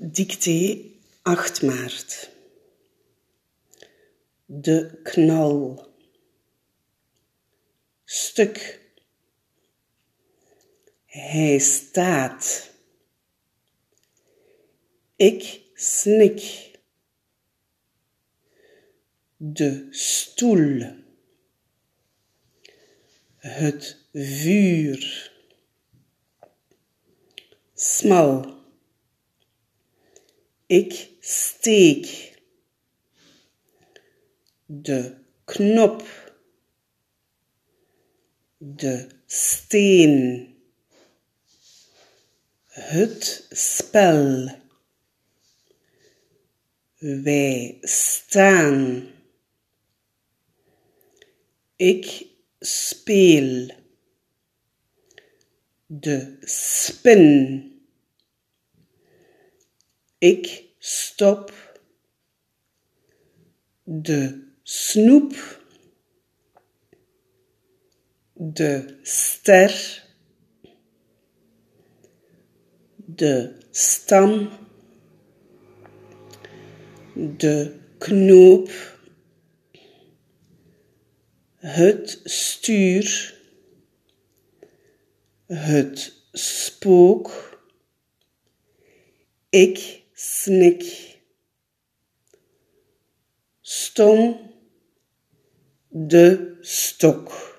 Dictée 8 maart. De knal. Stuk. Hij staat. Ik snik. De stoel. Het vuur. Smal. Ik steek. De knop. De steen. Het spel. Wij staan. Ik speel. De spin. Ik stop. De snoep. De ster. De stam. De knoop. Het stuur. Het spook. Ik snik. Stom. De stok.